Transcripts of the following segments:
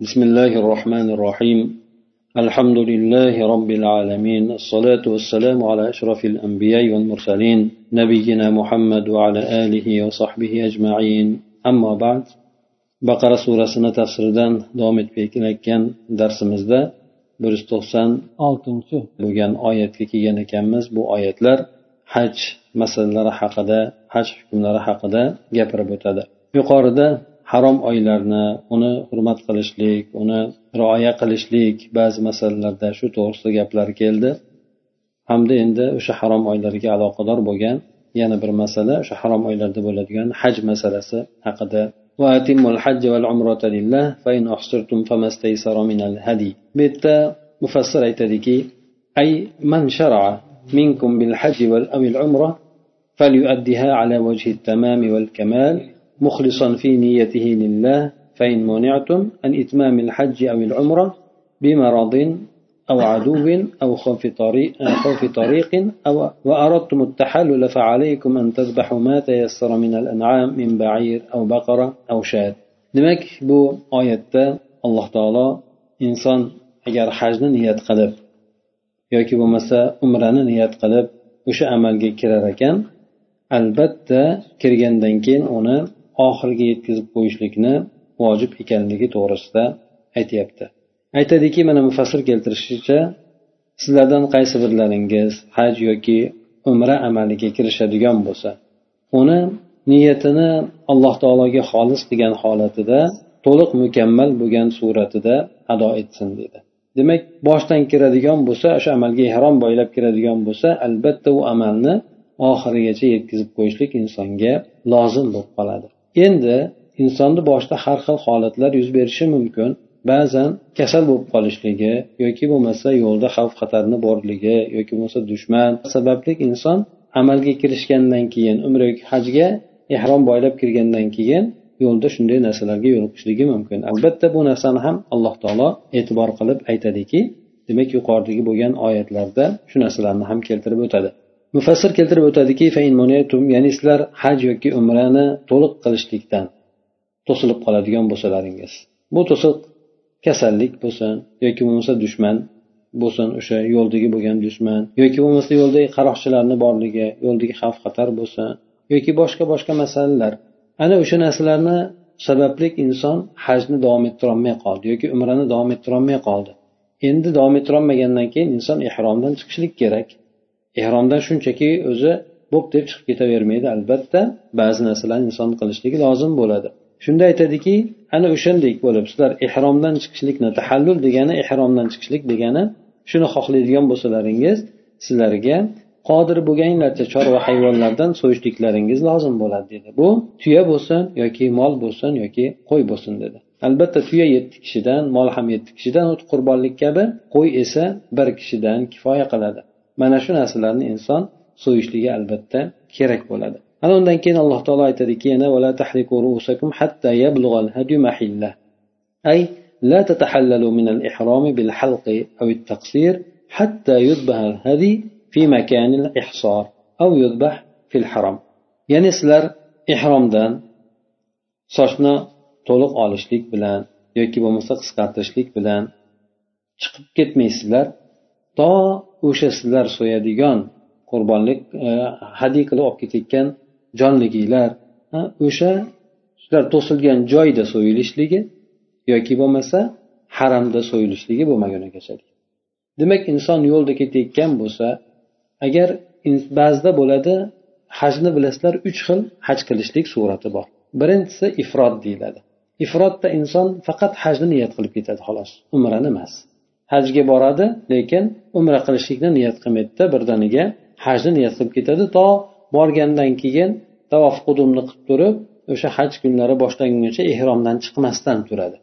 بسم الله الرحمن الرحيم الحمد لله رب العالمين الصلاة والسلام على أشرف الأنبياء والمرسلين نبينا محمد وعلى آله وصحبه أجمعين أما بعد baqara surasini tafsiridan davom etib kelayotgan darsimizda bir yuz to'qson oltinchi bo'lgan oyatga kelgan ekanmiz bu oyatlar haj masalalari haqida haj hukmlari haqida gapirib o'tadi yuqorida harom oylarni uni hurmat qilishlik uni rioya qilishlik ba'zi masalalarda shu to'g'risida gaplar keldi hamda endi o'sha harom oylarga aloqador bo'lgan yana bir masala o'sha harom oylarda bo'ladigan haj masalasi haqida وأتموا الحج والعمرة لله فإن أحصرتم فما استيسر من الهدي بيتا مفسر أيتدكي أي من شرع منكم بالحج أو العمرة فليؤدها على وجه التمام والكمال مخلصا في نيته لله فإن منعتم عن إتمام الحج أو العمرة بمرض أو عدو أو خوف طريق, خوف طريق أو وأردتم التحلل فعليكم أن تذبحوا ما تيسر من الأنعام من بعير أو بقرة أو شاة. demak bu oyatda alloh taolo inson agar hajni niyat qilib yoki bo'lmasa umrani niyat qilib o'sha amalga kirar ekan albatta kirgandan keyin uni oxiriga yetkazib qo'yishlikni vojib ekanligi to'g'risida aytyapti. Aytadiki mana mufassir keltirishicha sizlardan qaysi birlaringiz haj yoki umra amaliga kirishadigan bo'lsa uni niyatini alloh taologa xolis qilgan holatida to'liq mukammal bo'lgan suratida ado etsin dedi. Demak boshdan kiradigan bo'lsa o'sha amalga ehrom boylab kiradigan bo'lsa albatta u amalni oxirigacha yetkazib qo'yishlik insonga lozim bo'lib qoladi. Endi insonni boshida har xil holatlar yuz berishi mumkin. Ba'zan kasal bo'lib qolishligi yoki bo'lmasa yo'lda xavf xatarni borligi yoki bo'lmasa dushman sababli inson amalga kirishgandan keyin umra yoki hajga ehrom boylab kirgandan keyin yo'lda shunday narsalarga yo'liqishligi mumkin. Albatta bu narsani ham alloh taolo e'tibor qilib aytadiki demak yuqoridagi bo'lgan oyatlarda shu narsalarni ham keltirib o'tadi. Mufassir keltirib o'tadiki ya'ni sizlar haj yoki umrani to'liq qilishlikdan to'silib qoladigan bo'lsalaringiz. Bu to'siq kasallik bo'lsin yoki bo'lmasa dushman bo'lsin o'sha yo'ldagi bo'lgan dushman yoki bo'lmasa yo'ldagi qaroqchilarni borligi yo'ldagi xavf xatar bo'lsin yoki boshqa boshqa masalalar. Ana o'sha narsalarni sababli inson hajni davom ettirolmay qoldi yoki umrani davom ettirolmay qoldi. Endi davom ettirolmagandan keyin inson ehromdan chiqishlik kerak. Ehromdan shunchaki o'zi bo'p deb chiqib ketavermaydi. Albatta ba'zi narsalarni inson qilishligi lozim bo'ladi. Shunda aytadiki ana o'shandek bo'lib sizlar ehromdan chiqishlikni tahallul degani ehromdan chiqishlik degani shuni xohlaydigan bo'lsalaringiz sizlarga qodir bo'lganlarcha chorva hayvonlardan so'yishliklaringiz lozim bo'ladi dedi. Bu tuya bo'lsin yoki mol bo'lsin yoki qo'y bo'lsin dedi. Albatta tuya yetti kishidan mol ham yetti kishidan qurbonlik kabi qo'y esa bir kishidan kifoya qiladi. mana shu narsalarni inson so'yishligi albatta kerak bo'ladi ana undan keyin alloh taolo aytadiki yana أي لا تتحللوا من الإحرام بالحلق أو التقصير حتى يذبح الهدي في مكان الإحصار أو يذبح في الحرم يعني سلر إحرامdan sochni to'liq olishlik bilan yoki bo'lmasa qisqartirishlik bilan chiqib ketmaysizlar to o'sha sizlar so'yadigan qurbonlik e, hadya qilib olib ketayotgan jonliginglar o'sha sizlar to'silgan joyda so'yilishligi yoki bo'lmasa haramda so'yilishligi bo'lmagunigacha demak inson yo'lda ketayotgan bo'lsa agar ba'zida bo'ladi hajni bilasizlar uch xil haj qilishlik surati bor. Birinchisi ifrod deyiladi. Ifrodda inson faqat hajni niyat qilib ketadi xolos umrani emas. Hajga boradi lekin umra qilishlikni niyat qilmaydida birdaniga hajni niyat qilib ketadi. To borgandan keyin tavof qudumni qilib turib o'sha haj kunlari boshlangungacha ehromdan chiqmasdan turadi.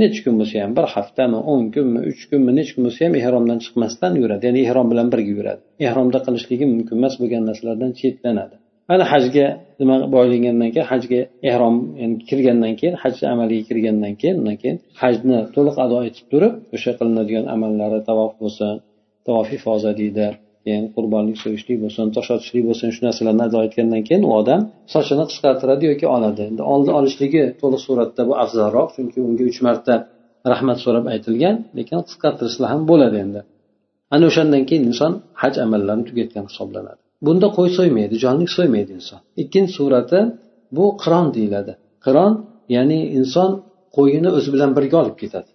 Necha kun bo'lsa ham bir haftami o'n kunmi uch kunmi necha kun bo'lsa ham ehromdan chiqmasdan yuradi. Ya'ni ehrom bilan birga yuradi. Ehromda qilishligi mumkin emas bo'lgan narsalardan chetlanadi. Ana hajga nima boylangandan keyin hajga ehrom yani kirgandan keyin haj amaliga kirgandan keyin undan keyin hajni to'liq ado etib turib o'sha qilinadigan amallari tavof bo'lsin tavof ifoza deydi keyin qurbonlik so'yishlik bo'lsin tosh otishlik bo'lsin shu narsalarni ado etgandan keyin u odam sochini qisqartiradi yoki oladi. Endi oldi olishligi to'liq suratda bu afzalroq chunki unga uch marta rahmat so'rab aytilgan lekin qisqartirishlar ham bo'ladi endi. Ana o'shandan keyin inson haj amallarini tugatgan hisoblanadi. Bunda qo'y so'ymaydi jonlik so'ymaydi inson. Ikkinchi surati bu qiron deyiladi. Qiron ya'ni inson qo'yini o'zi bilan birga olib ketadi.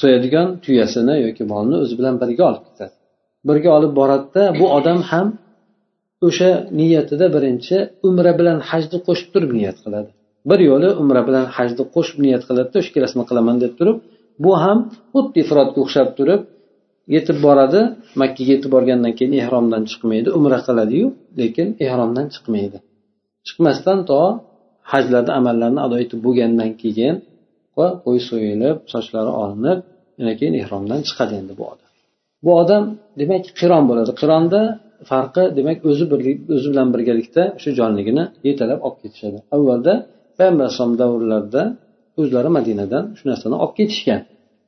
So'yadigan tuyasini yoki molni o'zi bilan birga olib ketadi. Birga olib boradida bu odam ham o'sha niyatida birinchi umra bilan hajni qo'shib turib niyat qiladi. Bir yo'li umra bilan hajni qo'shib niyat qiladida o'sha ikkalasini qilaman deb turib bu ham xuddi ifrotga o'xshab turib yetib boradi makkaga yetib borgandan keyin ehromdan chiqmaydi umra qiladiyu lekin ehromdan chiqmaydi. Chiqmasdan to hajlarni amallarni ado etib bo'lgandan keyin qo'y so'yilib sochlari olinib yana keyin ehromdan chiqadi endi bu odam. Bu odam demak qiron bo'ladi. Qironda farqi demak o'zi o'zi bilan birgalikda o'sha jonligini yetalab olib ketishadi. Avvalda payg'ambar alayhisalom davrlarida o'zlari madinadan shu narsani olib ketishgan.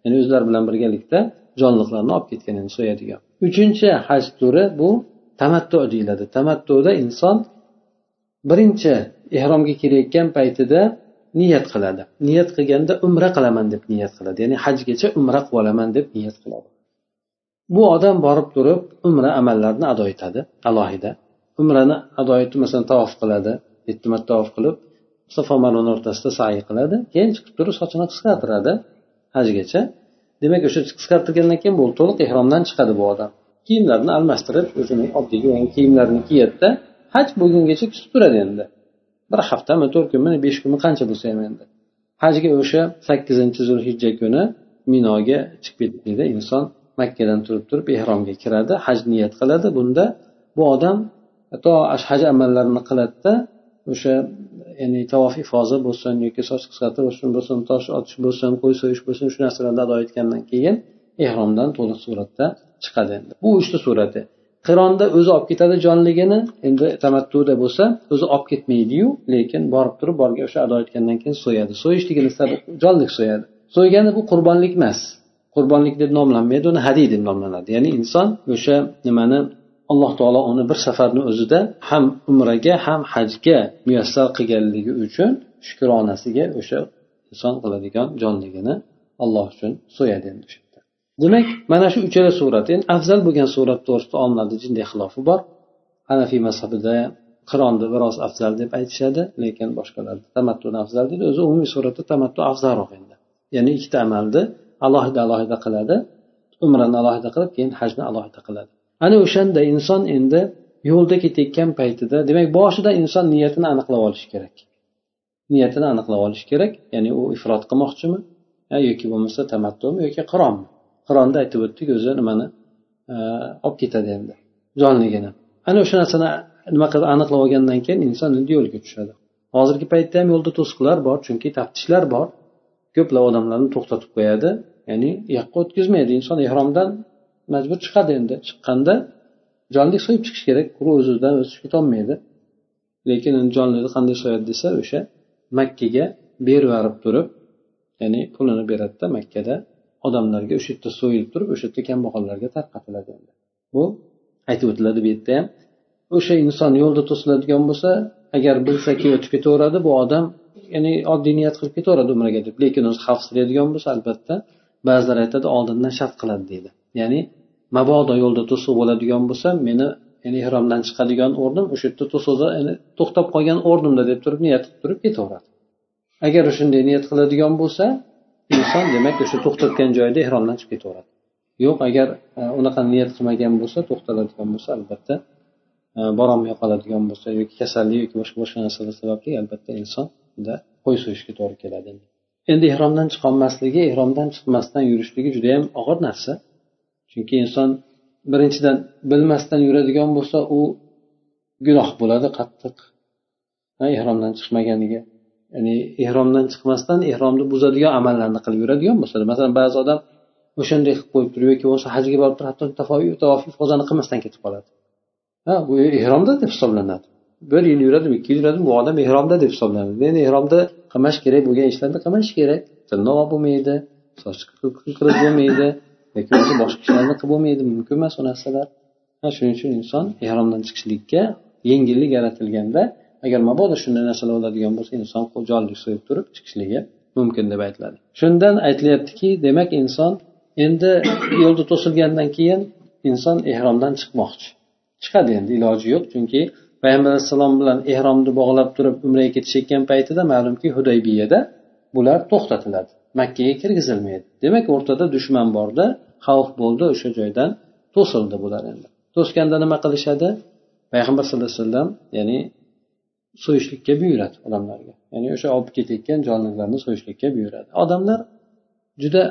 Ya'ni o'zlari bilan birgalikda jonliqlarni olib ketgan endi so'yadigan. Uchinchi haj turi bu tamattu deyiladi. Tamattuda inson birinchi ehromga kirayotgan paytida niyat qiladi. Niyat qilganda umra qilaman deb niyat qiladi. Ya'ni hajgacha umra qilib olaman deb niyat qiladi. Bu odam borib turib umra amallarini ado etadi alohida. Umrani ado etib masalan tavof qiladi yetti marta tavof qilib safo marvani o'rtasida sa'iy qiladi keyin chiqib turib sochini qisqartiradi hajgacha. Demak o'sha qisqartirgandan keyin bu to'liq ehromdan chiqadi bu odam. Kiyimlarini almashtirib o'zini oddiy yangi kiyimlarini kiyadida haj bo'lgungacha kutib turadi endi. Bir haftami to'rt kunmi besh kunmi qancha bo'lsa ham endi. Hajga o'sha sakkizinchi zulhijja kuni minoga chiqib ketmaydi inson makkadan turib turib ehromga kiradi haj niyat qiladi. Bunda bu odam to haj amallarini qiladida o'sha ya'ni tavof ifoza bo'lsin yoki soch qisqartirish bo'lsin tosh otish bo'lsin qo'y so'yish bo'lsin shu narsalarni ado etgandan keyin ehromdan to'liq suratda chiqadi. Endi bu uchta surati. Qironda o'zi olib ketadi jonligini endi tamattuda bo'lsa o'zi olib ketmaydiyu lekin borib turib borga o'sha ado etgandan keyin so'yadi. So'yishligini jonlik so'yadi. So'ygani bu qurbonlik emas. Qurbonlik deb nomlanmaydi uni hadiy deb nomlanadi. Ya'ni inson o'sha nimani alloh taolo uni bir safarni o'zida ham umraga ham hajga muyassar qilganligi uchun shukronasiga o'sha inson qiladigan jonligini alloh uchun so'yadi endi demak mana shu uchala surat endi afzal bo'lgan surat to'g'risida olimlarni jinday xilofi bor. Hanafiy mazhabida qironni biroz afzal deb aytishadi lekin boshqalar tamattuni afzal deydi. O'zi umumiy suratda tamattu afzalroq endi. Ya'ni ikkita amalni alohida alohida qiladi umrani alohida qilib keyin hajni alohida qiladi. Ana o'shanda inson endi yo'lda ketayotgan paytida demak boshida inson niyatini aniqlab olishi kerak. Niyatini aniqlab olish kerak ya'ni u ifrot qilmoqchimi yoki bo'lmasa tamattumi yoki qironmi qironda aytib o'tdik o'zi nimani e, olib ketadi endi jonligini. Ana o'sha narsani nima qilib aniqlab olgandan keyin inson endi yo'lga tushadi. Hozirgi paytda ham yo'lda to'siqlar bor chunki taftishlar bor. Ko'plab odamlarni to'xtatib qo'yadi ya'ni u yoqqa o'tkazmaydi. Inson ehromdan majbur chiqadi endi. Chiqqanda jonlik so'yib chiqish kerak. Quruq o'z o'zidan o'sib ketolmaydi lekin jonlikni qanday so'yadi desa o'sha makkaga berib yuborib turib ya'ni pulini beradida makkada odamlarga o'sha yerda so'yilib turib o'sha yerda kambag'allarga tarqatiladi endi. Bu aytib o'tiladi bu yerda ham. O'sha inson yo'lda to'siladigan bo'lsa agar bilsa o'tib ketaveradi bu odam ya'ni oddiy niyat qilib ketaveradi umraga deb. Lekin o'zi xavfsiraydigan bo'lsa albatta ba'zilar aytadi oldindan shart qiladi deydi. Ya'ni mabodo yo'lda to'siq bo'ladigan bo'lsa meni ya'ni ihromdan chiqadigan o'rnim o'sha yerda to'siqda to'xtab qolgan o'rnimda deb turib niyat qilib turib ketaveradi. Agar shunday niyat qiladigan bo'lsa inson demak o'sha to'xtatgan joyida ehromdan chiqib ketaveradi. Yo'q agar e, unaqa niyat qilmagan bo'lsa to'xtaladigan bo'lsa albatta e, borolmay qoladigan bo'lsa yoki kasallik yoki boshqa boshqa narsalar sababli albatta inson qo'y so'yishga to'g'ri keladi. Endi ehromdan chiqolmasligi ehromdan chiqmasdan yurishligi judayam og'ir narsa. Chunki inson birinchidan bilmasdan yuradigan bo'lsa u gunoh bo'ladi qattiq. Ehromdan chiqmaganiga. Ya'ni ehromdan chiqmasdan ehromni buzadigan amallarni qilib yuradigan bo'lsa masalan ba'zi odam o'shanday qilib qo'yib turib yoki bo'lmasa hajga borib turib hatto tavof ifozani qilmasdan ketib qoladi. Ha bu ehromda deb hisoblanadi. Bir yil yuradimi ikki yil yuradimi bu odam ehromda deb hisoblanadi. Endi ehromda qilmash kerak bo'lgan ishlarni qilmash kerak. Tirnoq bo'lmaydi soch qirib bo'lmaydi yoki bo'lmasa boshqa ishlarni qilib bo'lmaydi mumkin emas u narsalar. Shuning uchun inson ehromdan chiqishlikka yengillik yaratilganda agar mabodo shunday narsalar bo'ladigan bo'lsa inson jonlik so'yib turib chiqishligi mumkin deb aytiladi. Shundan aytilyaptiki demak inson endi yo'lda to'silgandan keyin inson ehromdan chiqmoqchi. Chiqadi endi iloji yo'q chunki payg'ambar alayhissalom bilan ehromni bog'lab turib umraga ketishayotgan paytida ma'lumki hudaybiyada bular to'xtatiladi. Makkaga kirgizilmaydi. Demak o'rtada dushman borda xavf bo'ldi o'sha joydan to'sildi bular endi. To'sganda nima qilishadi? Payg'ambar sallallohu alayhi vasallam ya'ni so'yishlikka buyuradi odamlarga. Ya'ni o'sha olib ketayotgan jonlilarni so'yishlikka buyuradi. Odamlar juda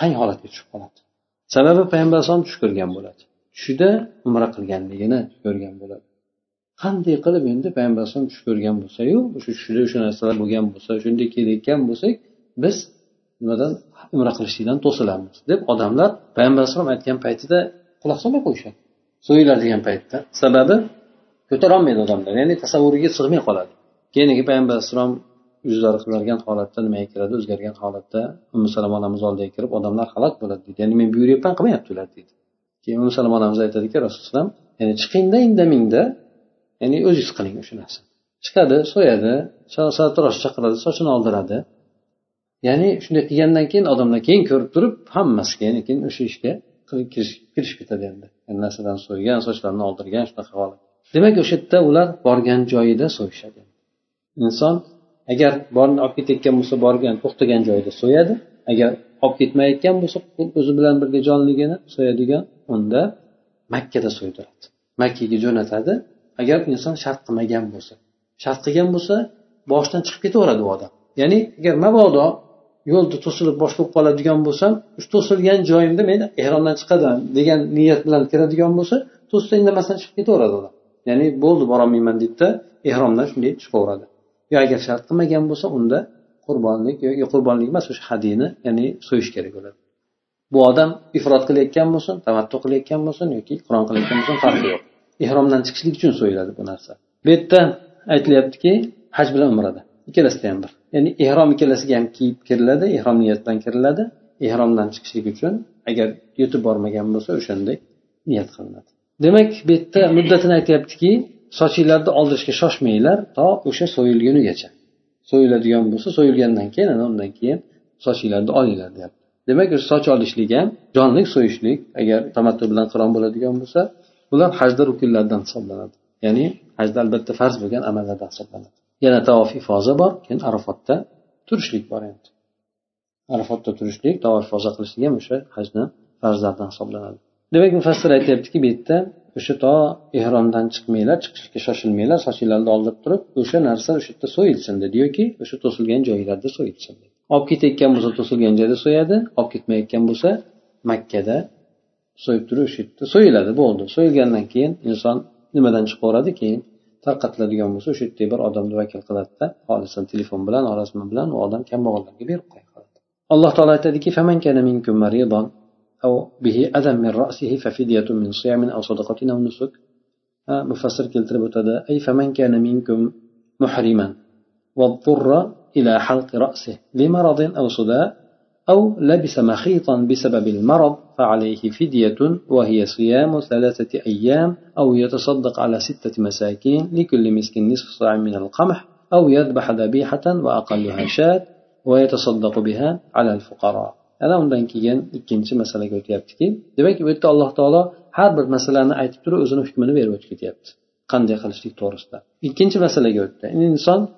tang holatga tushib qoladi. Sababi payg'ambar alayhisalom tush ko'rgan bo'ladi. Tushida umra qilganligini ko'rgan bo'ladi. Qanday qilib endi payg'ambar alayhisalom tush ko'rgan bo'lsayu o'sha tushida o'sha narsalar bo'lgan bo'lsa shunday kelayotgan bo'lsak biz nimadan? Umra qilishlikdan to'silamiz deb odamlar payg'ambar alayhisalom aytgan paytida quloq solmay qo'yishadi. So'yiladigan degan paytda. Sababi ko'tarolmaydi odamlar ya'ni tasavvuriga sig'may qoladi. Keyingi payg'ambar alayhissalom yuzlari qizargan holatda nimaga kiradi? O'zgargan holatda umi salom onamiz oldiga kirib odamlar halok bo'ladi deydi ya'ni men buyuryapman qilmayaptilar deydi keyin umi salom onamiz aytadiki rasululloh ya'ni chiqingda indamingda ya'ni o'zingiz qiling o'sha narsani chiqadi so'yadi sartarosh chaqiradi sochini oldiradi. Ya'ni shunday qilgandan keyin odamlar keyin ko'rib turib hammasi keyin keyin o'sha ishga kirishib ketadi endi. Narsadan so'ygan sochlarini oldirgan shunaqa holat. Demak o'sha yerda ular borgan joyida so'yishadi. Inson agar borni olib ketayotgan bo'lsa borgan to'xtagan joyida so'yadi. Agar olib ketmayotgan bo'lsa o'zi bilan birga jonligini so'yadigan unda makkada so'ydiradi. Makkaga jo'natadi. Agar inson shart qilmagan bo'lsa. Shart qilgan bo'lsa boshidan chiqib ketaveradi u odam. Ya'ni agar mabodo yo'lda to'silib bosh bo'lib qoladigan bo'lsam shu to'silgan joyimda men ehromdan chiqaman degan niyat bilan kiradigan bo'lsa to'sda indamasdan chiqib ketaveradi odam ya'ni bo'ldi borolmayman deydida ehromdan shunday chiqaveradi. Yo agar shart qilmagan bo'lsa unda qurbonlik yoki qurbonlik emas o'sha hadini ya'ni so'yish kerak bo'ladi. Bu odam ifrot qilayotgan bo'lsin tamattu qilayotgan bo'lsin yoki qiron qilayotgan bo'lsin farqi yo'q. Ehromdan chiqishlik uchun so'yiladi bu narsa. Bu yerda aytilyaptiki haj bilan umrada. Ikkalasida ham bir. Ya'ni ehrom ikkalasiga ham kiyib kiriladi ehrom niyatdan kiriladi. Ehromdan chiqishlik uchun agar yetib bormagan bo'lsa o'shanday niyat qilinadi. Demak bu yerda muddatini aytyaptiki sochinglarni oldirishga shoshmanglar to o'sha so'yilgunigacha so'yiladigan bo'lsa so'yilgandan keyin ana undan keyin sochinglarni olinglar deyapti. Demak o'sha soch olishlik ham jonlik so'yishlik agar tamattu bilan qiron bo'ladigan bo'lsa bular hajda rukunlardan hisoblanadi. Ya'ni hajda albatta farz bo'lgan amallardan hisoblanadi. Yana tavof ifoza bor. Keyin arafotda turishlik bor endi. Arafotda turishlik tavof ifoza qilishlik ham o'sha hajni farzlaridan hisoblanadi. Demak mufassir aytyaptiki bu yerda o'sha to ehromdan chiqmanglar chiqishga shoshilmanglar sochinglarni oldirib turib o'sha narsa o'sha yerda so'yilsin dedi yoki o'sha to'silgan joylarda so'yilsin olib ketayotgan bo'lsa to'silgan joyda so'yadi olib ketmayotgan bo'lsa makkada so'yib turib o'sha yerda so'yiladi bo'ldi. So'yilgandan keyin inson nimadan chiqaveradi keyin tarqatiladigan bo'lsa o'sha yerda bir odamni vakil qiladida xohlasan telefon bilan xohlasan bilan u odam kambag'allarga berib qo'yadi alloh taolo aytadiki أو به أذى من رأسه ففدية من صيام أو صدقة أو نسك مفسر كالتربة أي فمن كان منكم محرما واضطر إلى حلق رأسه لمرض أو صداء أو لبس مخيطا بسبب المرض فعليه فدية وهي صيام ثلاثة أيام أو يتصدق على ستة مساكين لكل مسكين نصف صاع من القمح أو يذبح ذبيحة وأقلها شاة ويتصدق بها على الفقراء. أنا أمدن كيان إكين شي مسألة قلت يبتكي دبك بيت الله تعالى هر بر أنا آيت بترو أزن حكمنا بير وجكت يبت قند يخلش تيك تورس دا إكين قلت إن إنسان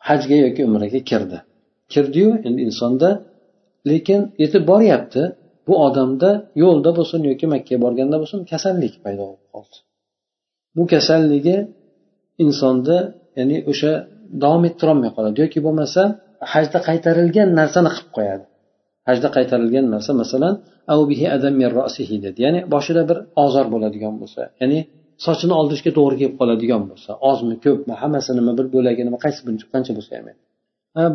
حج جيوكي أمرك كرده. كرديو إن إنسان ده lekin yetib boryapti. Bu odamda yo'lda bo'lsin yoki makkaga borganda bo'lsin kasallik paydo bo'lib qoldi. Bu kasalligi insonda ya'ni o'sha davom ettirolmay qoladi. Yoki bo'lmasa hajda qaytarilgan narsani qilib qo'yadi. Hajda qaytarilgan narsa masalan dedi. Ya'ni boshida bir ozor bo'ladigan bo'lsa ya'ni sochini oldirishga to'g'ri kelib qoladigan bo'lsa ozmi ko'pmi hammasi nima bir bo'lagi nima qaysi qancha bo'lsa ham.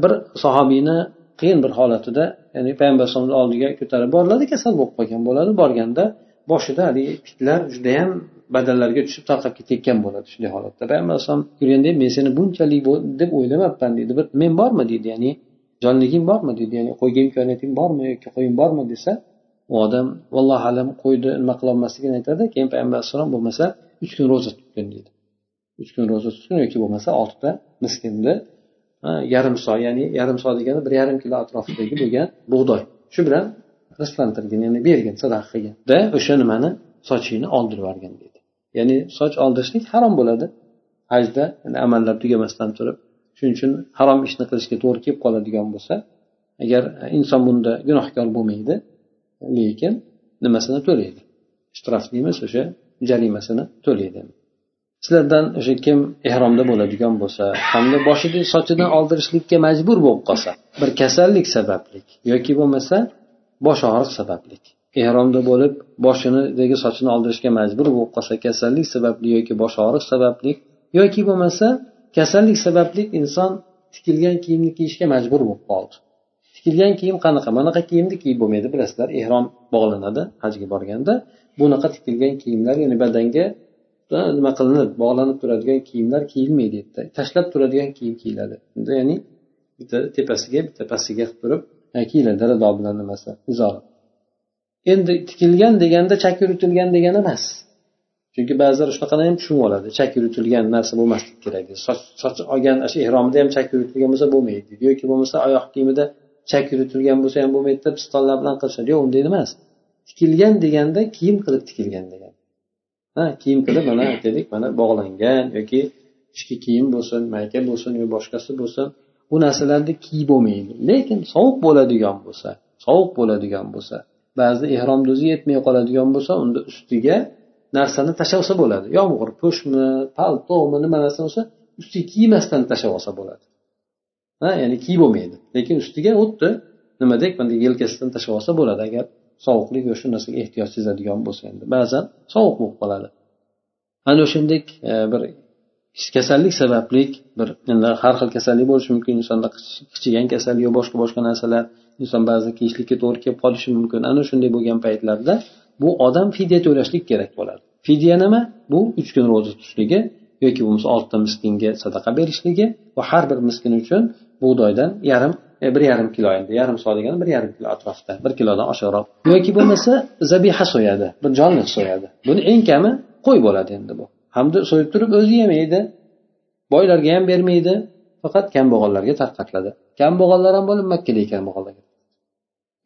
Bir sahobiyni qiyin bir holatida ya'ni payg'ambar alayhisalomni oldiga ko'tarib boriladi kasal bo'lib qolgan bo'ladi. Borganda boshida haligi pitlar judayam badallarga tushib tarqab ketayotgan bo'ladi shunday holatda. Payg'ambar alayhisalom yurganda men seni bunchalik deb o'ylamabman deydi bir men bormi? deydi ya'ni jonliging bormi? deydi ya'ni qo'yga imkoniyating bormi yoki qo'ying bormi? desa u odam vallohu alam qo'yni nima qilolmasligini aytadi keyin payg'ambar alayhissalom bo'lmasa uch kun ro'za tutgin deydi uch kun ro'za tutgin yoki bo'lmasa oltita miskinni yarim so ya'ni yarim so degani bir yarim kilo atrofidagi bo'lgan bug'doy. Shu bilan rizqlantirgin ya'ni bergin sadaqa qilganda o'sha nimani sochingni oldirib yuborgin deydi ya'ni soch oldirishlik harom bo'ladi. Hajda amallar tugamasdan turib shuning uchun harom ishni qilishga to'g'ri kelib qoladigan bo'lsa agar inson bunda gunohkor bo'lmaydi lekin nimasini to'laydi? Ishtirof deymiz o'sha jarimasini to'laydi. Sizlardan o'sha kim ehromda bo'ladigan bo'lsa hamda boshida sochidan oldirishlikka majbur bo'lib qolsa bir kasallik sababli yoki bo'lmasa bosh og'riq sababli ehromda bo'lib boshinidagi sochini oldirishga majbur bo'lib qolsa kasallik sababli yoki bosh og'riq sababli yoki bo'lmasa kasallik sababli inson tikilgan kiyimni kiyishga majbur bo'lib qoldi. Tikilgan kiyim qanaqa? Bunaqa kiyimni kiyib bo'lmaydi bilasizlar. Ehrom bog'lanadi hajga borganda. Bunaqa tikilgan kiyimlar ya'ni badanga nima qilinib bog'lanib turadigan kiyimlar kiyilmaydi. Yerda tashlab turadigan kiyim kiyiladi. Ya'ni bitta tepasiga bitta pastiga qilib turib kiyiladi. Rado bilan nimasi? Uzori endi tikilgan deganda chak yuritilgan degani emas. Chunki ba'zilar shunaqani ham tushunib oladi. Chak yuritilgan narsa bo'lmasligi kerak soch olgan shu ehromida ham chak yuritilgan bo'lsa bo'lmaydi deydi. Yoki bo'lmasa oyoq kiyimida chak yuritilgan bo'lsa ham bo'lmaydi deb pistonlar bilan qilishadi. Yo'q unday emas. Tikilgan deganda kiyim qilib tikilgan degan ha kiyim qilib mana aytaylik mana bog'langan yoki ichki kiyim bo'lsin mayka bo'lsin yo boshqasi bo'lsin bu narsalarni kiyib bo'lmaydi. Lekin sovuq bo'ladigan bo'lsa sovuq bo'ladigan bo'lsa ba'zida ehromni o'zi yetmay qoladigan bo'lsa unda ustiga narsani tashlab olsa bo'ladi. Yomg'ir po'shmi paltomi nima narsa bo'lsa ustiga kiymasdan tashlab olsa bo'ladi. Ha ya'ni kiyib bo'lmaydi. Lekin ustiga xuddi nimadek bunday yelkasidan tashlab olsa bo'ladi. Agar sovuqlik va shu narsaga ehtiyoj sezadigan bo'lsa endi. Ba'zan sovuq bo'lib qoladi. Ana o'shandek e, bir kasallik sababli bir har xil kasallik bo'lishi mumkin insonda qichigan kasallik yo boshqa boshqa narsalar inson ba'zida kiyishlikka to'g'ri kelib qolishi mumkin. Ana shunday bo'lgan paytlarda bu odam fidya to'lashlik kerak bo'ladi. Fidya nima? Bu uch kun ro'za tutishligi yoki bo'lmasa oltita miskinga sadaqa berishligi va har bir miskin uchun bug'doydan yarim E, bir yarim kilo endi yarim so degani bir yarim kilo atrofida bir kilodan oshiqroq. Yoki bo'lmasa zabiha so'yadi bir jonliq so'yadi. Buni eng kami qo'y bo'ladi endi bu. Hamda so'yib turib o'zi yemaydi boylarga ham bermaydi faqat kambag'allarga tarqatiladi. Kambag'allar ham bo'lib makkadagi kambag'allarga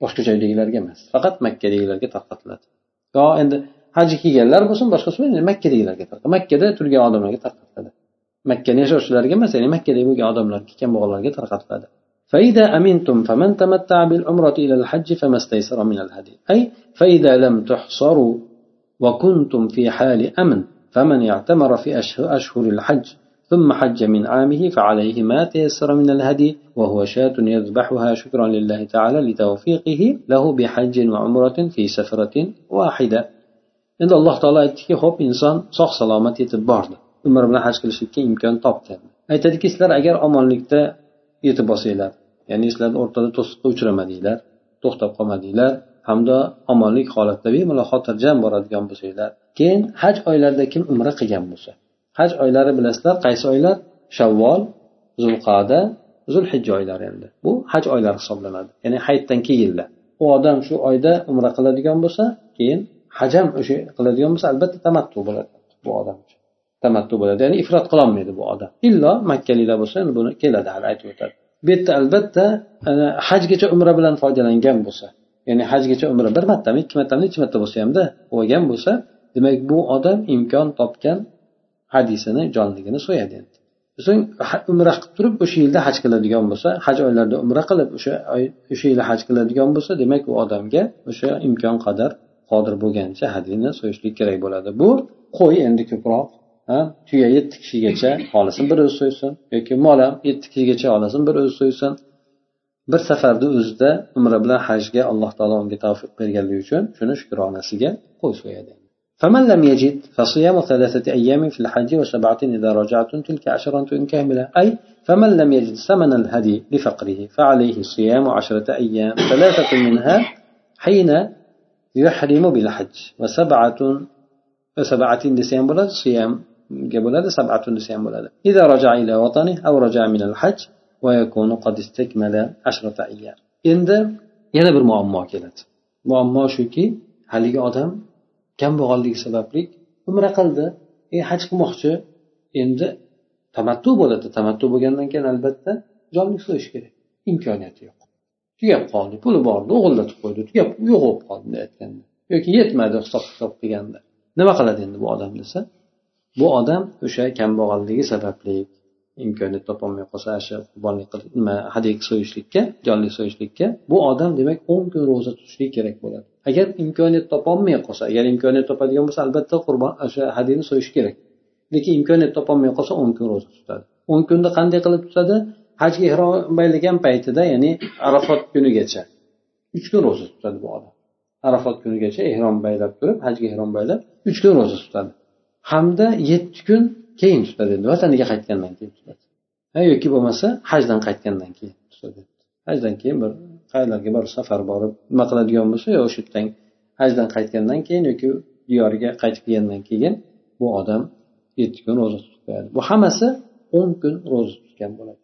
boshqa joydagilarga emas faqat makkadagilarga tarqatiladi. Yo endi hajga kelganlar bo'lsin boshqasi bo'lsin makkadagilarga makkada turgan odamlarga tarqatiladi. Makkani yashovchilarga emas ya'ni makkada bo'lgan odamlarga kambag'allarga tarqatiladi. فإذا أمنتم فمن تمتع بالعمرة إلى الحج فما استيسر من الهدي. أي فإذا لم تحصروا وكنتم في حال أمن فمن اعتمر في أشهر الحج ثم حج من عامه فعليه ما تيسر من الهدي وهو شاة يذبحها شكرا لله تعالى لتوفيقه له بحج وعمرة في سفرة واحدة. endi alloh taolo aytdiki ho'p inson sog' salomat yetib bordi umr bilan haj qilishlikka imkon topdi aytadiki sizlar agar omonlikda yetib bo'lsanglar ya'ni sizlarni o'rtada to'siqqa uchramadinglar to'xtab qolmadinglar hamda omonlik holatda bemalol xotirjam boradigan bo'lsanglar. Keyin haj oylarida kim umra qilgan bo'lsa. Haj oylari bilasizlar qaysi oylar? Shavvol zulqada zulhijja oylari endi. Bu haj oylari hisoblanadi. Ya'ni hayitdan keyinlar. U odam shu oyda umra qiladigan bo'lsa keyin hajam o'sha qiladigan bo'lsa albatta tamattu bo'ladi bu odam tamattu bo'ladi. Ya'ni ifrot qilolmaydi bu odam. Illo makkaliklar bo'lsa endi buni keladi hali aytib o'tadi. Bu yerda albatta e, hajgacha umra bilan foydalangan bo'lsa ya'ni hajgacha umra bir martami ikki martami necha marta bo'lsa hamda bo'lgan bo'lsa demak bu odam imkon topgan hadisini jonligini so'yadi. Endi so'ng umra qilib turib o'sha yilda haj qiladigan bo'lsa haj oylarida umra qilib o'sha o'sha yili haj qiladigan bo'lsa demak u odamga o'sha imkon qadar qodir bo'lgancha hadyini so'yishlik kerak bo'ladi. Bu qo'y endi ko'proq tuya yetti kishigacha xohlasin bir o'zi so'ysin yoki mol ham yetti kishigacha xohlasin bir o'zi so'ysin bir safarni o'zida umra bilan hajga alloh taolo unga tavfiq berganligi uchun shuni shukronasiga qo'y so'yadi فمن لم يجد فصيام ثلاثة أيام في الحج وسبعة إذا رجعتم تلك عشرة كاملة أي فمن لم يجد ثمن الهدي لفقره فعليه صيام عشرة أيام ثلاثة منها حين يحرم بالحج وسبعة وسبعة ديسيام بلد صيام بلد سبعة ديسيام بلد إذا رجع إلى وطنه أو رجع من الحج ويكون قد استكمل عشرة أيام endi yana bir muammo keladi muammo shuki haligi odam kambag'alligi sababli umra qildi e haj qilmoqchi endi tamattu bo'ladi tamattu bo'lgandan keyin albatta jonlik so'yish kerak imkoniyati yo'q tugab qoldi puli bor edi o'g'irlatib qo'ydi tugab yo'q bo'lib qoldi bunday aytganda yoki yetmadi hisob kitob qilganda nima qiladi endi bu odam desa Bu odam o'sha kambag'alligi sababli imkoniyat topolmay qolsa shu qurbonlik qilib nima hadya so'yishlikka jonli so'yishlikka bu odam demak o'n kun ro'za tutishligi kerak bo'ladi. Agar imkoniyat topolmay qolsa agar imkoniyat topadigan bo'lsa albatta qurbon o'sha hadyani so'yish kerak. Lekin imkoniyat topolmay qolsa o'n kun ro'za tutadi. O'n kunda qanday qilib tutadi? Hajga ehrom baylagan paytida ya'ni arafot kunigacha uch kun ro'za tutadi bu odam. Arafot kunigacha ehrom baylab turib hajga ehrom baylab uch kun ro'za tutadi. Hamda yetti kun keyin tutadi endi. Vataniga qaytgandan keyin tutadi? Yoki bo'lmasa hajdan qaytgandan keyin tutadi. Hajdan keyin bir qayerlarga bir safar borib nima qiladigan bo'lsa yo o'sha yerdan hajdan qaytgandan keyin yoki diyoriga qaytib kelgandan keyin bu odam yetti kun ro'za tutib qo'yadi. Bu hammasi o'n kun ro'za tutgan bo'ladi.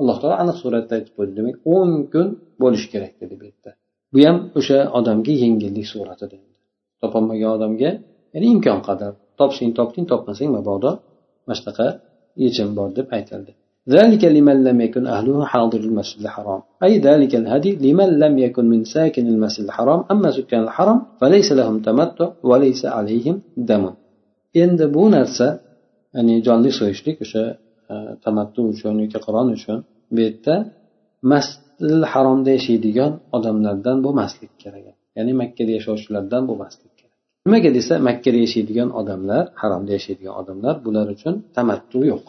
Alloh taolo aniq suratda aytib qo'ydi demak o'n kun bo'lishi kerak dedi bu yerda. Bu ham o'sha odamga yengillik suratida topolmagan odamga ya'ni imkon qadar topsang topding topmasang mabodo mana shunaqa yechim bor deb aytildi ذلك لمن لم يكن أهله حاضر المسجد الحرام أي ذلك الهدي لمن لم يكن من ساكن المسجد الحرام أما سكان الحرم فليس لهم تمتع وليس عليهم دم endi bu narsa ya'ni jonli so'yishlik o'sha e, tamattu uchun yoki qiron uchun bu yerda masjidil haromda yashaydigan odamlardan bo'lmaslik kerak ya'ni makkada yashovchilardan bo'lmaslik Nimaga desa makkada yashaydigan odamlar haromda yashaydigan odamlar bular uchun tamattu yo'q.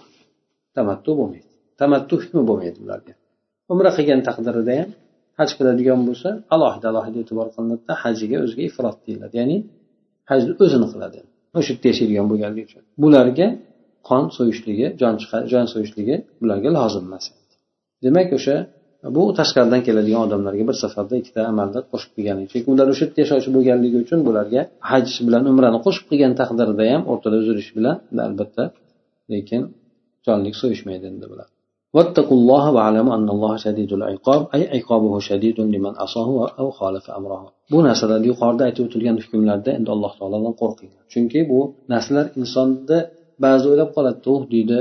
Tamattu bo'lmaydi. Tamattu hukmi bo'lmaydi ularga. Umra qilgan taqdirida ham haj qiladigan bo'lsa alohida alohida e'tibor qilinadida hajiga o'ziga ifrot deyiladi. Ya'ni hajni o'zini qiladi. O'sha yerda yashaydigan bo'lganligi uchun. Bularga qon so'yishligi jon jon so'yishligi bularga lozim emas demak o'sha bu tashqaridan keladigan odamlarga bir safarda ikkita amalda qo'shib qilgani chunki ular o'sha yerda yashovchi bo'lganligi uchun bularga haj bilan umrani qo'shib qilgan taqdirda ham o'rtada uzilish bilan albatta lekin jonlik so'yishmaydi endi bular واتقوا الله واعلموا أن الله شديد العقاب أي عقابه شديد لمن عصاه أو خالف أمره bu narsalar yuqorida aytib o'tilgan hukmlarda endi alloh taolodan qo'rqinglar chunki bu narsalar insonni ba'zi o'ylab qoladi uh deydi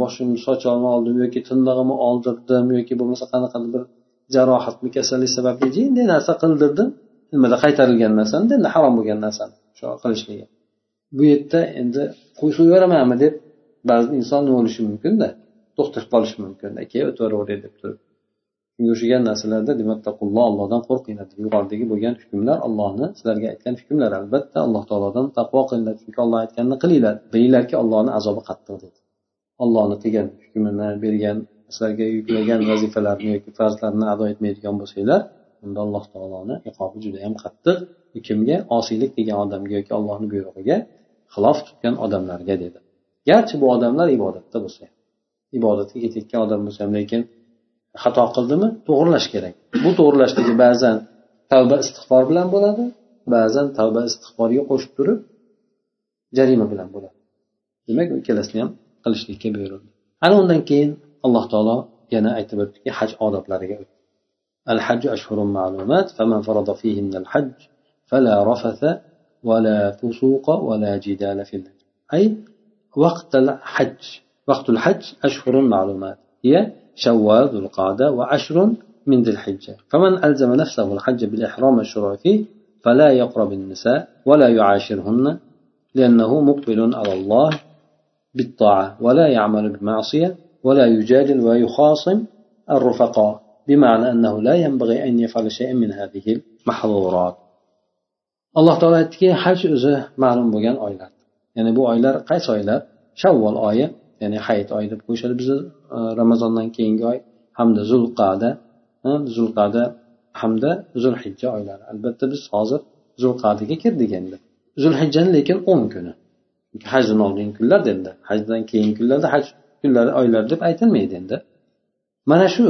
boshimni sochimni oldim yoki tirnog'imni oldirdim yoki bo'lmasa qanaqadir bir jarohatmi kasallik sababli jinday narsa qildirdim. Nimada qaytarilgan narsani? Endi harom bo'lgan narsani shu qilishligi bu yerda endi qo'y yuboramanmi deb ba'zi inson nima bo'lishi mumkinda to'xtab qolishi mumkin. Aka o'tiraveray deb turib. Shunga o'xshagan narsalarda demak taqulloh allohdan qo'rqinglar yuqoridagi bo'lgan hukmlar allohni sizlarga aytgan hukmlar albatta alloh taolodan taqvo qilinglar. Chunki olloh aytganini qilinglar bilinglarki ollohni azobi qattiq dedi. Ollohni qilgan hukmini bergan sizlarga yuklagan vazifalarni yoki farzlarni ado etmaydigan bo'lsanglar unda alloh taoloni iqobi judayam qattiq. Kimga? Osiylik qilgan odamga yoki allohni buyrug'iga xilof tutgan odamlarga dedi. Garchi bu odamlar ibodatda bo'lsa ham. Ibodatga ketayotgan odam bo'lsa ham lekin xato qildimi? To'g'irlash kerak. Bu to'g'irlashligi ba'zan tavba istig'for bilan bo'ladi ba'zan tavba istig'forga qo'shib turib jarima bilan bo'ladi. Demak ikkalasini ham qilishlikka buyurildi ana undan keyin alloh taolo yana aytib o'tdiki haj odoblariga الحج أشهر معلومات فمن فرض فيهن الحج فلا رفث ولا فسوق ولا جدال في الله أي وقت الحج وقت الحج أشهر معلومات هي شوال ذو القعدة وعشر من ذي الحجة فمن ألزم نفسه الحج بالإحرام الشروع فيه فلا يقرب النساء ولا يعاشرهن لأنه مقبل على الله بالطاعة ولا يعمل بمعصية ولا يجادل ويخاصم الرفقاء بمعنى أنه لا ينبغي أن يفعل شيئا من هذه المحظورات alloh taolo aytdiki haj o'zi ma'lum bo'lgan oylar ya'ni bu oylar qaysi oylar shavvol oyi ya'ni hayit oyi deb qo'yishadi bizni ramazondan keyingi oy hamda zulqada zulqada hamda zulhijja oylari albatta biz hozir zulqadaga kirdik endi zulhijjani lekin o'n kuni Hajdan oldingi kunlarda endi hajdan keyingi kunlarda haj kunlari oylar deb aytilmaydi endi mana shu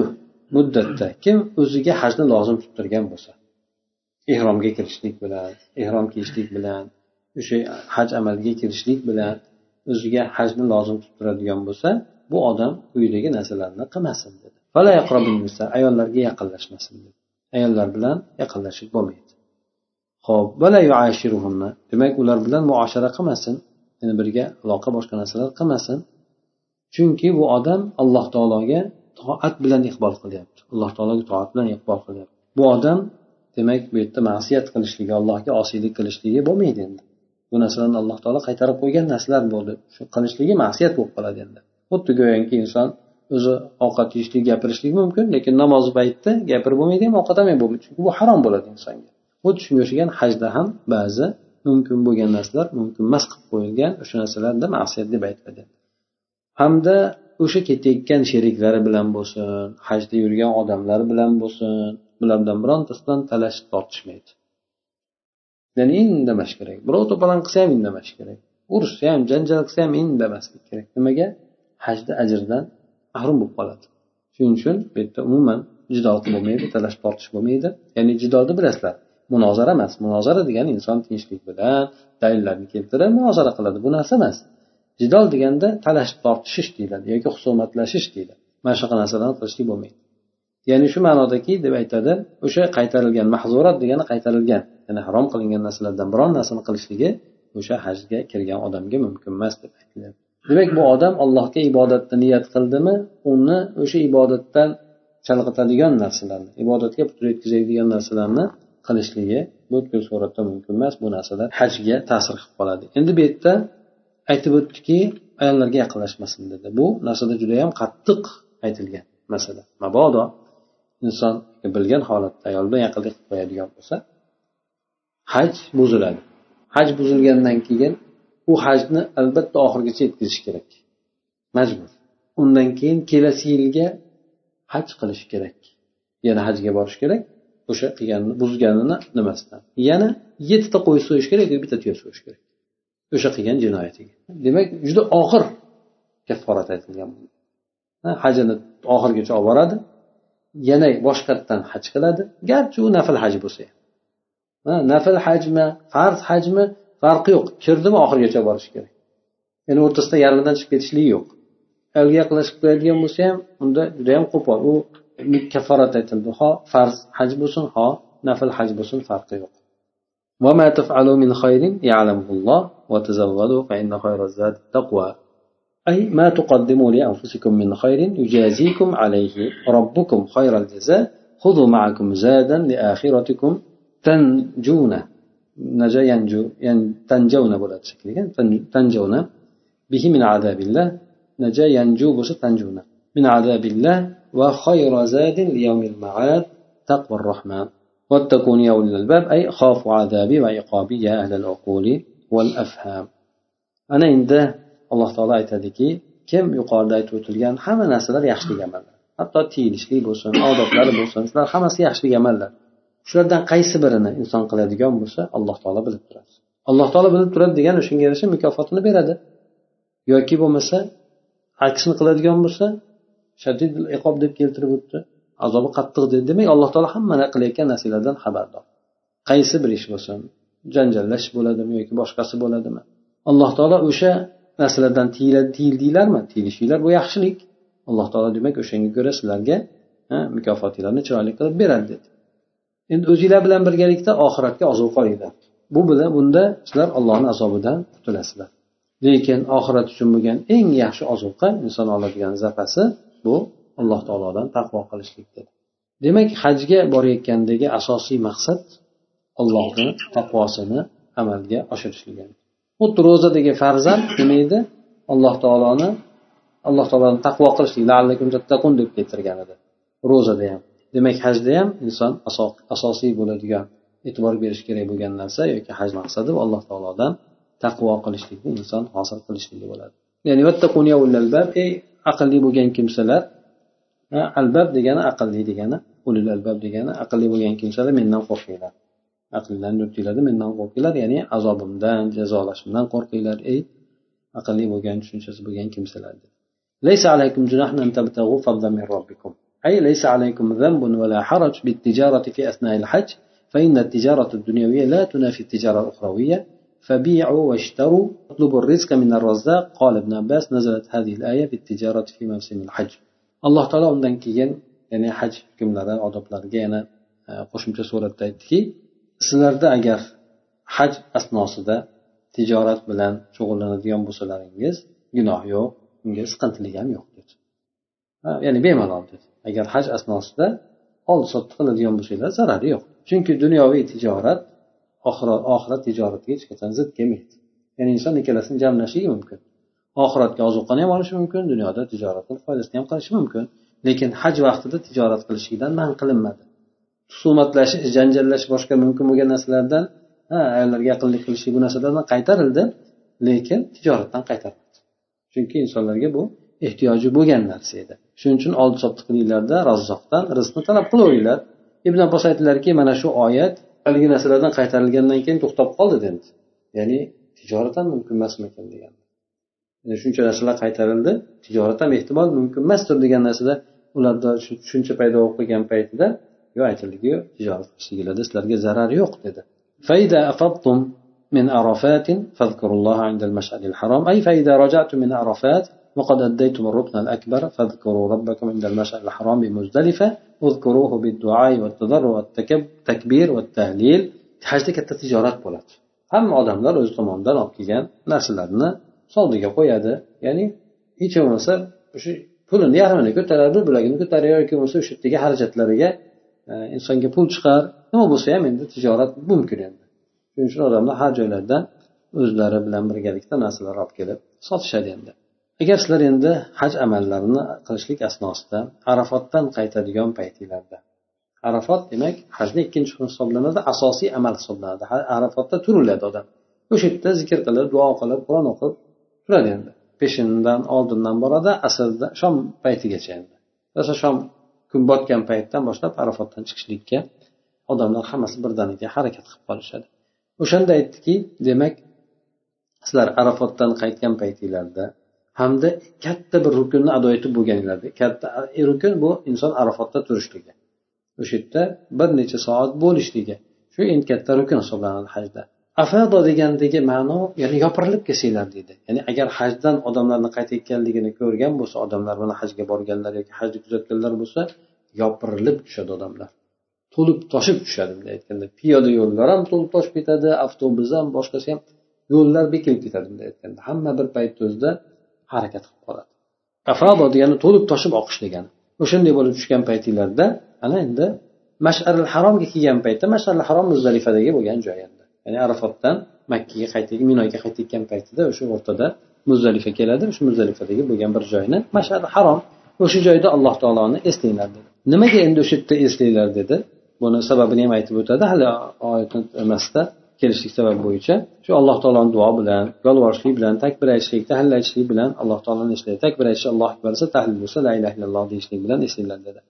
muddatda kim o'ziga hajni lozim tuttirgan bo'lsa ehromga kirishlik bilan ehrom kiyishlik bilan o'sha haj amaliga kirishlik bilan o'ziga hajni lozim tuttiradigan bo'lsa bu odam quyidagi narsalarni qilmasin dedi. Ayollarga yaqinlashmasin dedi. Ayollar bilan yaqinlashib bo'lmaydi. Ho'p demak ular bilan muoshara qilmasin. Yana birga aloqa boshqa narsalar qilmasin. Chunki bu odam alloh taologa toat bilan iqbol qilyapti. Alloh taologa toat bilan iqbol qilyapti. Bu odam demak bu yerda ma'siyat qilishligi allohga osiylik qilishligi bo'lmaydi endi. Bu narsalarni alloh taolo qaytarib qo'ygan narsalar bo'ldi. Shu qilishligi ma'siyat bo'lib qoladi endi. Xuddi go'yoki inson o'zi ovqat yeyishlik gapirishlik mumkin lekin namoz paytida gapirib bo'lmaydi ham ovqat ham bo'lmaydi chunki bu harom bo'ladi insonga. Xuddi shunga o'xshagan hajda ham ba'zi mumkin bo'lgan narsalar mumkin emas qilib qo'yilgan o'sha narsalarda ma'siyat deb aytiladi. Hamda o'sha ketayotgan sheriklari bilan bo'lsin hajda yurgan odamlar bilan bo'lsin bulardan birontasi bilan talashib tortishmaydi. Ya'ni indamash kerak. Birov to'polon qilsa ham indamash kerak. Urushsa ham janjal qilsa ham indamaslik kerak. Nimaga? Hajda ajrdan mahrum bo'lib qoladi. Shuning uchun bu yerda umuman jidol bo'lmaydi talash tortish bo'lmaydi. Ya'ni jidolni bilasizlar. Munozara emas. Munozara degani inson tinchlik bilan dalillarni keltirib munozara qiladi. Bu narsa emas. Jidol deganda talashib tortishish deyiladi yoki husumatlashish deyiladi. Mana shunaqa narsalarni qilishlik bo'lmaydi. Ya'ni shu ma'nodaki deb aytadi o'sha qaytarilgan mahzurat degani qaytarilgan ya'ni harom qilingan narsalardan biron narsani qilishligi o'sha hajga kirgan odamga mumkin emas deb aytilyapti demak bu odam allohga ibodatni niyat qildimi? Uni o'sha ibodatdan chalg'itadigan narsalarni ibodatga putur yetkazadigan narsalarni qilishligi butkul suratda mumkin emas bu narsalar hajga ta'sir qilib qoladi. Endi bu yerda aytib o'tdiki ayollarga yaqinlashmasin dedi. Bu narsada judayam qattiq aytilgan masala. Mabodo inson bilgan holatda ayol bilan yaqinlik qilib qo'yadigan bo'lsa haj buziladi. Haj buzilgandan keyin u hajni albatta oxirigacha yetkazish kerak. Majbur. Undan keyin kelasi yilga haj qilish kerak. Yana hajga borish kerak. O'sha qilganini buzganini nimasidan yana yettita qo'y so'yish kerak yoki bitta tuya so'yish kerak. O'sha qilgan jinoyatiga. Demak juda og'ir kafforat aytilgan hajini oxirigacha olib boradi. Yana boshqatdan haj qiladi. Garchi u nafl haj bo'lsa ham. Nafl hajmi farz hajmi farqi yo'q. Kirdimi oxirigacha borish kerak. Ya'ni o'rtasida yarmidan chiqib ketishlik yo'q. Avliya qilish qiladigan bo'lsa ham unda judayam qo'pol. U kafforat aytildi ho farz haj bo'lsin ho nafl haj bo'lsin farqi yo'q وما تفعلوا من خير يعلمه الله وتزودوا فإن خير الزاد التقوى أي ما تقدموا لأنفسكم من خير يجازيكم عليه ربكم خير الجزاء. خذوا معكم زادا لآخرتكم تنجون. نجا ينجو تنجون تنجون به من عذاب الله. نجا ينجو بس تنجون. من عذاب الله وخير زاد ليوم المعاد تقوى الرحمن واتقون يا أولي الألباب أي خافوا عذابي وعقابي يا أهل العقول والأفهام أنا عنده alloh taolo aytadiki kim yuqorida aytib o'tilgan hamma narsalar yaxshilik amallar hatto tiyilishlik bo'lsin odoblari bo'lsin shular hammasi yaxshilik amallar shulardan qaysi birini inson qiladigan bo'lsa alloh taolo bilib turadi alloh taolo bilib turadi degani o'shanga yarasha mukofotini beradi yoki bo'lmasa aksini qiladigan bo'lsa shadid iqob deb keltirib o'tdi. Azobi qattiq dedi. Demak alloh taolo hamma qilayotgan narsalardan xabardor. Qaysi bir ish bo'lsin janjallash bo'ladimi yoki boshqasi bo'ladimi? Alloh taolo o'sha narsalardan tiyildinglarmi tiyilishinglar bu yaxshilik. Alloh taolo demak o'shanga ko'ra sizlarga mukofotinglarni chiroyli qilib beradi dedi. Endi o'zinglar bilan birgalikda oxiratga ozuqa olinglar bu bilan bunda sizlar allohni azobidan qutulasizlar lekin oxirat uchun bo'lgan eng yaxshi ozuqa inson oladigan zapasi bu alloh taolodan taqvo qilishlikdir. Demak hajga borayotgandagi asosiy maqsad allohni taqvosini amalga oshirishlik xuddi ro'zadagi farzand nima edi alloh taoloni alloh taoloni taqvo qilishlik deb keltirgan edi ro'zada ham. Demak hajda ham inson asosiy bo'ladigan e'tibor berish kerak bo'lgan narsa yoki haj maqsadi alloh taolodan taqvo qilishlikni inson hosil qilishligi bo'ladi. Ya'ni ey aqlli bo'lgan kimsalar albab degani aqlli degani ulul albab degani aqlli bo'lgan kimsalar mendan qo'rqinglar aqllarni yuritinglarda mendan qo'rqinglar ya'ni azobimdan jazolashimdan qo'rqinglar ey aqlli bo'lgan tushunchasi bo'lgan kimsalar ليس عليكم جناح أن تبتغوا فضلا من ربكم أي ليس عليكم ذنب ولا حرج بالتجارة في أثناء الحج فإن التجارة الدنيوية لا تنافي التجارة الأخروية فبيعوا واشتروا اطلبوا الرزق من الرزاق قال ابن عباس نزلت هذه الآية في التجارة في موسم الحج alloh taolo undan keyin ya'ni haj hukmlari odoblariga yana qo'shimcha suratda aytdiki sizlarda agar haj asnosida tijorat bilan shug'ullanadigan bo'lsalaringiz gunoh yo'q unga siqintilik ham yo'q dedi ya'ni bemalol dedi agar haj asnosida oldi sotdi qiladigan bo'lsanglar zarari yo'q chunki dunyoviy tijorat oxirat tijoratiga hech qachon zid kelmaydi. Ya'ni inson ikkalasini jamlashligi mumkin. Oxiratga ozuqani ham olishi mumkin dunyoda tijorat qilib foydasini ham qilishi mumkin. Lekin haj vaqtida tijorat qilishlikdan man qilinmadi. Husumatlashish janjallash boshqa mumkin bo'lgan narsalardan ha ayollarga yaqinlik qilishlik bu narsalardan qaytarildi lekin tijoratdan qaytarmadi. Chunki insonlarga bu ehtiyoji bo'lgan narsa edi. Shuning uchun oldi sotdi qilinglarda razzoqdan rizqni talab qilaveringlar ibn abbos aytdilarki mana shu oyat haligi narsalardan qaytarilgandan keyin to'xtab qoldi dedi ya'ni tijorat ham mumkin emasmikan degan shuncha narsalar qaytarildi tijorat ham ehtimol mumkin emasdir degan narsada ularda tushuncha paydo bo'lib qolgan paytida yo aytildiki tijorat qilishliginglarda sizlarga zarar yo'q dedi من عرفات فاذكروا الله عند المشعر الحرام أي فإذا رجعتم من عرفات وقد أديتم الركن الأكبر فاذكروا ربكم عند المشعر الحرام بمزدلفة اذكروه بالدعاء والتضرع والتكبير والتهليل hajda katta tijorat bo'ladi hamma odamlar o'zi tomonidan olib kelgan narsalarni soldiga qo'yadi ya'ni hech bo'lmasa o'sha pulini yarmini ko'taradi bir bo'lagini ko'taradi yoki bo'lmasa o'sha yerdagi xarajatlariga e, insonga pul chiqar nima bo'lsa ham endi tijorat mumkin endi shuning uchun odamlar har joylardan o'zlari bilan birgalikda narsalar olib kelib sotishadi endi agar sizlar endi haj amallarini qilishlik asnosida arafotdan qaytadigan paytinglarda. Arafot demak hajni ikkinchi kuni hisoblanadi asosiy amal hisoblanadi. Arafotda turiladi odam. O'sha yerda zikr qilib duo qilib qur'on o'qib turadi endi. Peshindan oldindan boradi asrda shom paytigacha endi. Rosa shom kun botgan paytdan boshlab arafotdan chiqishlikka odamlar hammasi birdaniga harakat qilib qolishadi. O'shanda aytdiki demak sizlar arafotdan qaytgan paytinglarda hamda katta bir rukunni ado etib bo'lganinglarda katta e, rukun bu inson arafotda turishligi. O'sha yerda bir necha soat bo'lishligi shu eng katta rukun hisoblanadi hajda. Afado degandagi ma'no ya'ni yopirilib kelsanglar deydi. Ya'ni agar hajdan odamlarni qaytayotganligini ko'rgan bo'lsa odamlar mana hajga borganlar yoki hajni kuzatganlar bo'lsa yopirilib tushadi odamlar. To'lib toshib tushadi. Bunday aytganda piyoda yo'llar ham to'lib toshib ketadi avtobus ham boshqasi ham yo'llar bekilib ketadi. Bunday aytganda hamma bir paytni o'zida harakat qilib qoladi. Afado degani to'lib toshib oqish degani. O'shanday bo'lib tushgan paytinglarda ana endi masharil haromga kelgan paytda masharil harom muzdalifadagi bo'lgan joy endi. Ya'ni arafotdan makkaga qaytib minoga qaytayotgan paytida o'sha o'rtada muzdalifa keladi o'sha muzdalifadagi bo'lgan bir joyni mashar harom o'sha joyda alloh taoloni eslanglar dedi. Nimaga endi o'sha yerda eslanglar dedi? Buni sababini ham aytib o'tadi. Hali oyat emasda kelishlik sababi bo'yicha shu alloh taoloni duo bilan yolvorishlik bilan takbir aytishlik tahlil aytishlik bilan alloh taoloni eslaydi takbir aytish alloh akbar desa tahlil bo'lsa la ilaha illalloh deyishlik bilan eslanglar dedi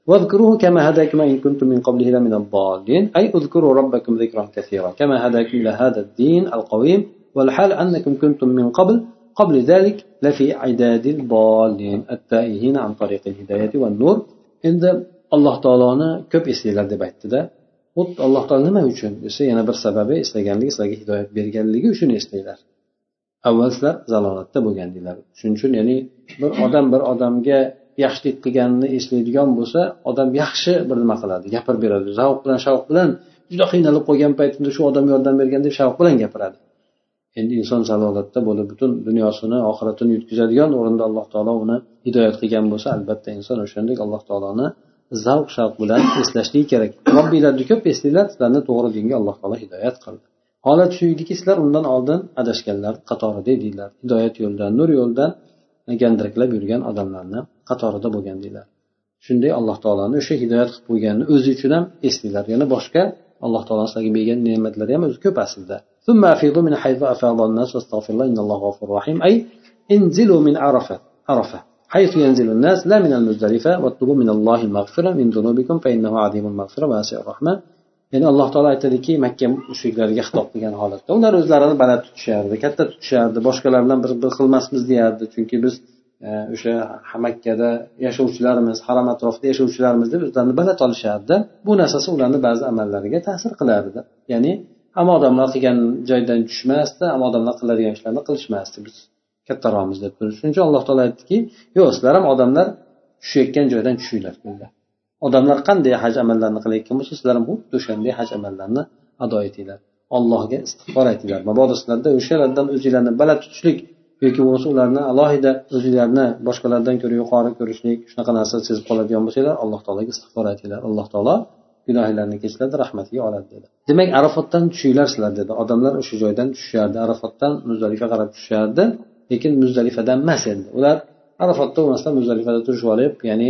أي اذكروا ربكم ذكرا كثيرا كما هداكم إلى هذا الدين القويم والحال أنكم كنتم من قبل قبل ذلك لفي عداد الضالين التائهين عن طريق الهداية والنور عند alloh taoloni ko'p eslanglar deb aytdida xuddi alloh taolo nima uchun desa yana bir sababi eslaganligi sizlarga hidoyat berganligi uchun eslanglar avval sizlar zalolatda bo'lgandinglar shuning uchun ya'ni bir odam bir odamga yaxshilik qilganini eslaydigan bo'lsa odam yaxshi bir nima qiladi gapirib beradi. Zavq bilan shavq bilan juda qiynalib qolgan paytida shu odam yordam bergan deb shavq bilan gapiradi. Endi inson zalolatda bo'lib butun dunyosini oxiratini yutkazadigan o'rinda alloh taolo uni hidoyat qilgan bo'lsa albatta inson o'shandek alloh taoloni zavq shavq bilan eslashligi kerak robbiylarni ko'p eslanglar sizlarni to'g'ri dinga alloh taolo hidoyat qildi holat shu ediki sizlar undan oldin adashganlar qatorida edinglar hidoyat yo'lidan nur yo'lidan gandiraklab yurgan odamlarni qatorida bo'lgandinglar shunday alloh taoloni o'sha hidoyat qilib qo'yganini o'zi uchun ham eslanglar yana boshqa alloh taolo sizlarga bergan ne'matlari ham o'zi ko'p aslida ثم أفيضوا من حيث أفاض الناس واستغفر الله إن الله غفور رحيم أي انزلوا من عرفة عرفة حيث ينزل الناس لا من المزدلفة واطلبوا من الله المغفرة من ذنوبكم فإنه عظيم المغفرة واسع الرحمة ya'ni alloh taolo aytadiki makka mushriklariga xitob qilgan holatda ular o'zlarini baland tutishardi katta tutishardi boshqalar bilan bir bir xilmasmiz deyardi chunki biz o'sha makkada yashovchilarmiz harom atrofida yashovchilarmiz deb o'zlarini baland olishardi bu narsasi ularni ba'zi amallariga ta'sir qilardi ya'ni hamma odamlar qilgan joydan tushmasdi hamma odamlar qiladigan ishlarni qilishmasdi biz kattaroqmiz deb turib shuning uchun alloh taolo aytdiki yo'q sizlar ham odamlar tushayotgan joydan tushinglar odamlar qanday haj amallarini qilayotgan bo'lsa sizlar ham xuddi o'shanday haj amallarini ado etinglar. Allohga istig'for aytinglar. Mabodo sizlarda o'shalardan o'zinglarni baland tutishlik yoki bo'lmasa ularni alohida o'zinglarni boshqalardan ko'ra yuqori ko'rishlik shunaqa narsa sezib qoladigan bo'lsanglar alloh taologa istig'for aytinglar. Alloh taolo gunohinglarni kechiradi rahmatiga oladi dedi. Demak arafotdan tushinglar sizlar dedi. Odamlar o'sha joydan tushishardi. Arafotdan muzdalifa qarab tushishardi. Lekin muzdalifadan emas endi. Ular arafotda bo'lmasdan muzdalifada turishib olib ya'ni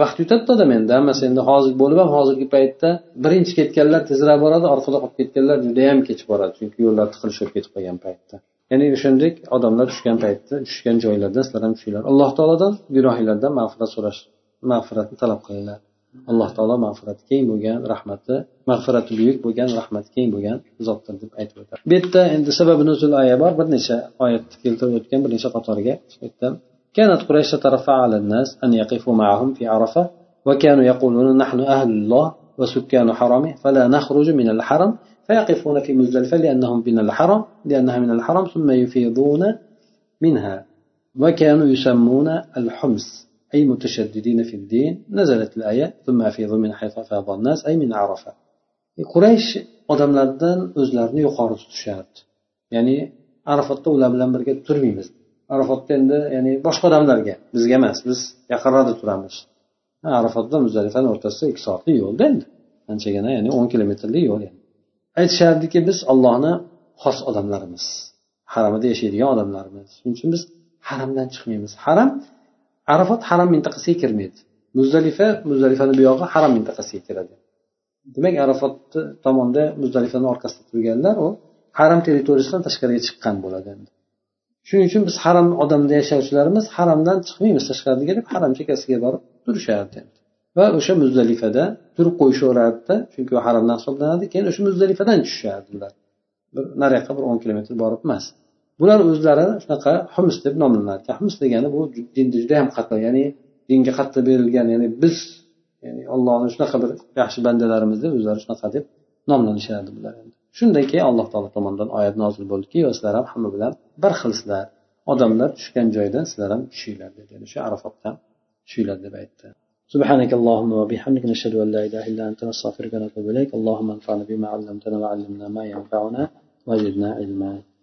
vaqt yutadida odam endi. Hammasi endi hozir bo'lib ham hozirgi paytda birinchi ketganlar tezroq boradi orqada qolib ketganlar judayam kech boradi. Chunki yo'llar tiqilishib ketib qolgan paytda. Ya'ni o'shandek odamlar tushgan paytda tushgan joylardan sizlar ham tushinglar. Alloh taolodan gunohinglardan mag'firat so'rash mag'firatni talab qilinglar. Alloh taolo mag'firati keng bo'lgan rahmati mag'firati buyuk bo'lgan rahmati keng bo'lgan zotdir deb aytib o'tadi bu yerda endi sababi nuzul oya bor bir necha oyatni keltirib o'tgan bir necha qatoriga bu فيقفون في مزدلفة لأنهم من الحرم لأنها من الحرم ثم يفيضون منها وكانوا يسمون الحمص أي متشددين في الدين نزلت الآية ثم أفيضوا من حيث أفاض الناس أي من عرفة quraysh odamlardan o'zlarini yuqori tutishardi ya'ni arafatda ular bilan birga turmaymiz arafatda endi ya'ni boshqa odamlarga bizga emas biz yaqinroqda turamiz arafatda muzdalifani o'rtasida ikki soatlik yo'lda endi anchagina ya'ni o'n kilometrlik yo'l aytishardiki biz ollohni xos odamlarimiz haramida yashaydigan odamlarmiz shuning uchun biz haramdan chiqmaymiz haram arafat haram mintaqasiga kirmaydi. Muzdalifa muzdalifani buyog'i haram mintaqasiga kiradi. Demak arafatni tomonda muzdalifani orqasida turganlar u haram territoriyasidan tashqariga chiqqan bo'ladi. Endi shuning uchun biz haram odamda yashovchilarimiz haramdan chiqmaymiz tashqariga deb haram chekkasiga borib turishardi. Va o'sha muzdalifada turib qo'yishaverardida chunki u haramdan hisoblanadi keyin o'sha muzdalifadan tushishardi ular bir nariyoqqa bir o'n kilometr borib emas. bular o'zlari shunaqa hums deb nomlanadi hums degani bu dinda juda yam qattiq ya'ni dinga qattiq berilgan ya'ni biz ya'ni allohni shunaqa bir yaxshi bandalarimiz deb o'zlari shunaqa deb nomlanishardi bular shundan keyin alloh taolo tomonidan oyat nozil bo'ldiki va sizlar ham hamma bilan bir xilsizlar odamlar tushgan joydan sizlar ham tushinglar dedi o'sha arafotdan tushinglar deb aytdi سبحانك اللهم وبحمدك نشهد أن لا إله إلا أنت نستغفرك ونتوب إليك اللهم انفعنا بما علمتنا وعلمنا ما ينفعنا وزدنا علما